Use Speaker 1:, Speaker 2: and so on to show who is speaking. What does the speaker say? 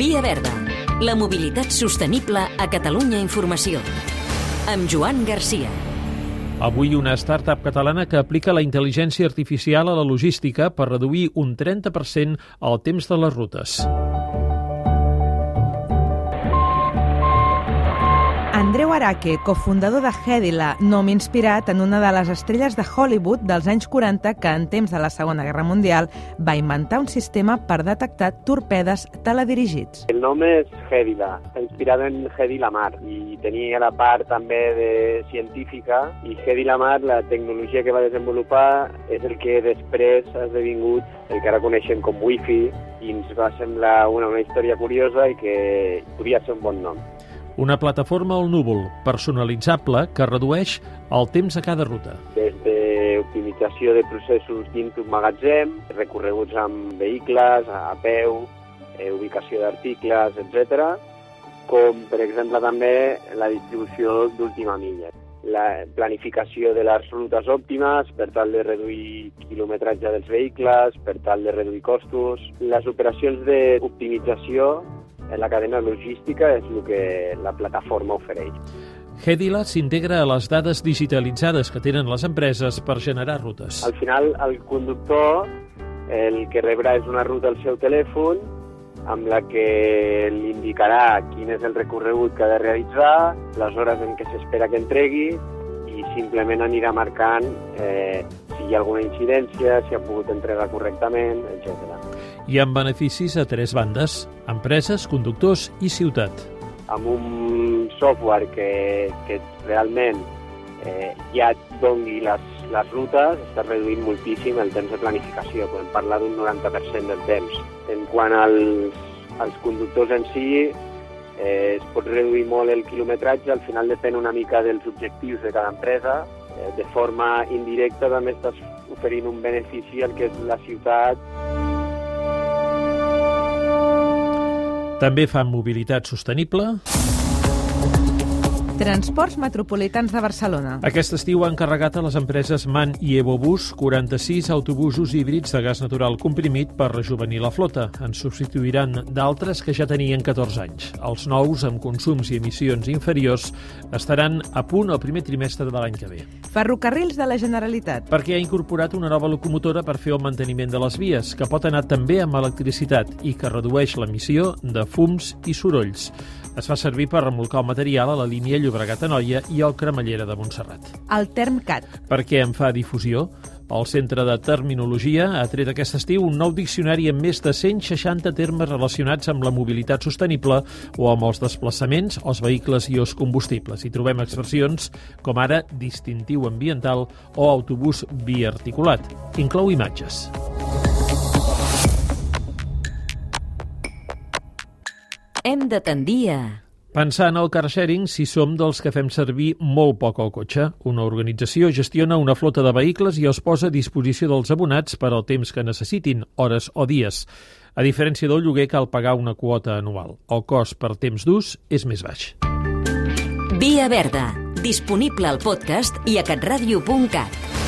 Speaker 1: Via Verda. La mobilitat sostenible a Catalunya Informació. Amb Joan Garcia.
Speaker 2: Avui una startup catalana que aplica la intel·ligència artificial a la logística per reduir un 30% el temps de les rutes.
Speaker 3: Araque, cofundador de Hedila, nom inspirat en una de les estrelles de Hollywood dels anys 40 que en temps de la Segona Guerra Mundial va inventar un sistema per detectar torpedes teledirigits.
Speaker 4: El nom és Hedila, està inspirat en Hedi Lamar i tenia la part també de científica i Hedi Lamar, la tecnologia que va desenvolupar, és el que després ha esdevingut el que ara coneixem com Wi-Fi i ens va semblar una, una història curiosa i que podia ser un bon nom.
Speaker 2: Una plataforma al núvol, personalitzable, que redueix el temps a cada ruta.
Speaker 4: Des d'optimització de processos dins d'un magatzem, recorreguts amb vehicles, a peu, eh, ubicació d'articles, etc, com per exemple també la distribució d'última milla la planificació de les rutes òptimes per tal de reduir quilometratge dels vehicles, per tal de reduir costos. Les operacions d'optimització la cadena logística és el que la plataforma ofereix.
Speaker 2: Hedila s'integra a les dades digitalitzades que tenen les empreses per generar rutes.
Speaker 4: Al final, el conductor el que rebrà és una ruta al seu telèfon amb la que li indicarà quin és el recorregut que ha de realitzar, les hores en què s'espera que entregui i simplement anirà marcant eh, si hi ha alguna incidència, si ha pogut entregar correctament, etc.
Speaker 2: I amb beneficis a tres bandes, empreses, conductors i ciutat.
Speaker 4: Amb un software que, que realment eh, ja et dongui les, les rutes, està reduint moltíssim el temps de planificació. Podem parlar d'un 90% del temps. En quant als, als conductors en si, eh, es pot reduir molt el quilometratge, al final depèn una mica dels objectius de cada empresa. Eh, de forma indirecta també estàs oferint un benefici al que és la ciutat
Speaker 2: també fan mobilitat sostenible.
Speaker 3: Transports Metropolitans de Barcelona.
Speaker 2: Aquest estiu han carregat a les empreses MAN i EvoBus 46 autobusos híbrids de gas natural comprimit per rejuvenir la flota. En substituiran d'altres que ja tenien 14 anys. Els nous, amb consums i emissions inferiors, estaran a punt el primer trimestre de l'any que ve.
Speaker 3: Ferrocarrils de la Generalitat.
Speaker 2: Perquè ha incorporat una nova locomotora per fer el manteniment de les vies, que pot anar també amb electricitat i que redueix l'emissió de fums i sorolls. Es fa servir per remolcar el material a la línia Llobregat-Anoia i el Cremallera de Montserrat.
Speaker 3: El Termcat.
Speaker 2: Per què en fa difusió? El Centre de Terminologia ha tret aquest estiu un nou diccionari amb més de 160 termes relacionats amb la mobilitat sostenible o amb els desplaçaments, els vehicles i els combustibles. Hi trobem expressions com ara distintiu ambiental o autobús biarticulat. Inclou imatges.
Speaker 1: Hem de tendir a...
Speaker 2: Pensar en el car sharing si som dels que fem servir molt poc el cotxe. Una organització gestiona una flota de vehicles i els posa a disposició dels abonats per al temps que necessitin, hores o dies. A diferència del lloguer, cal pagar una quota anual. El cost per temps d'ús és més baix.
Speaker 1: Via Verda, disponible al podcast i a catradio.cat.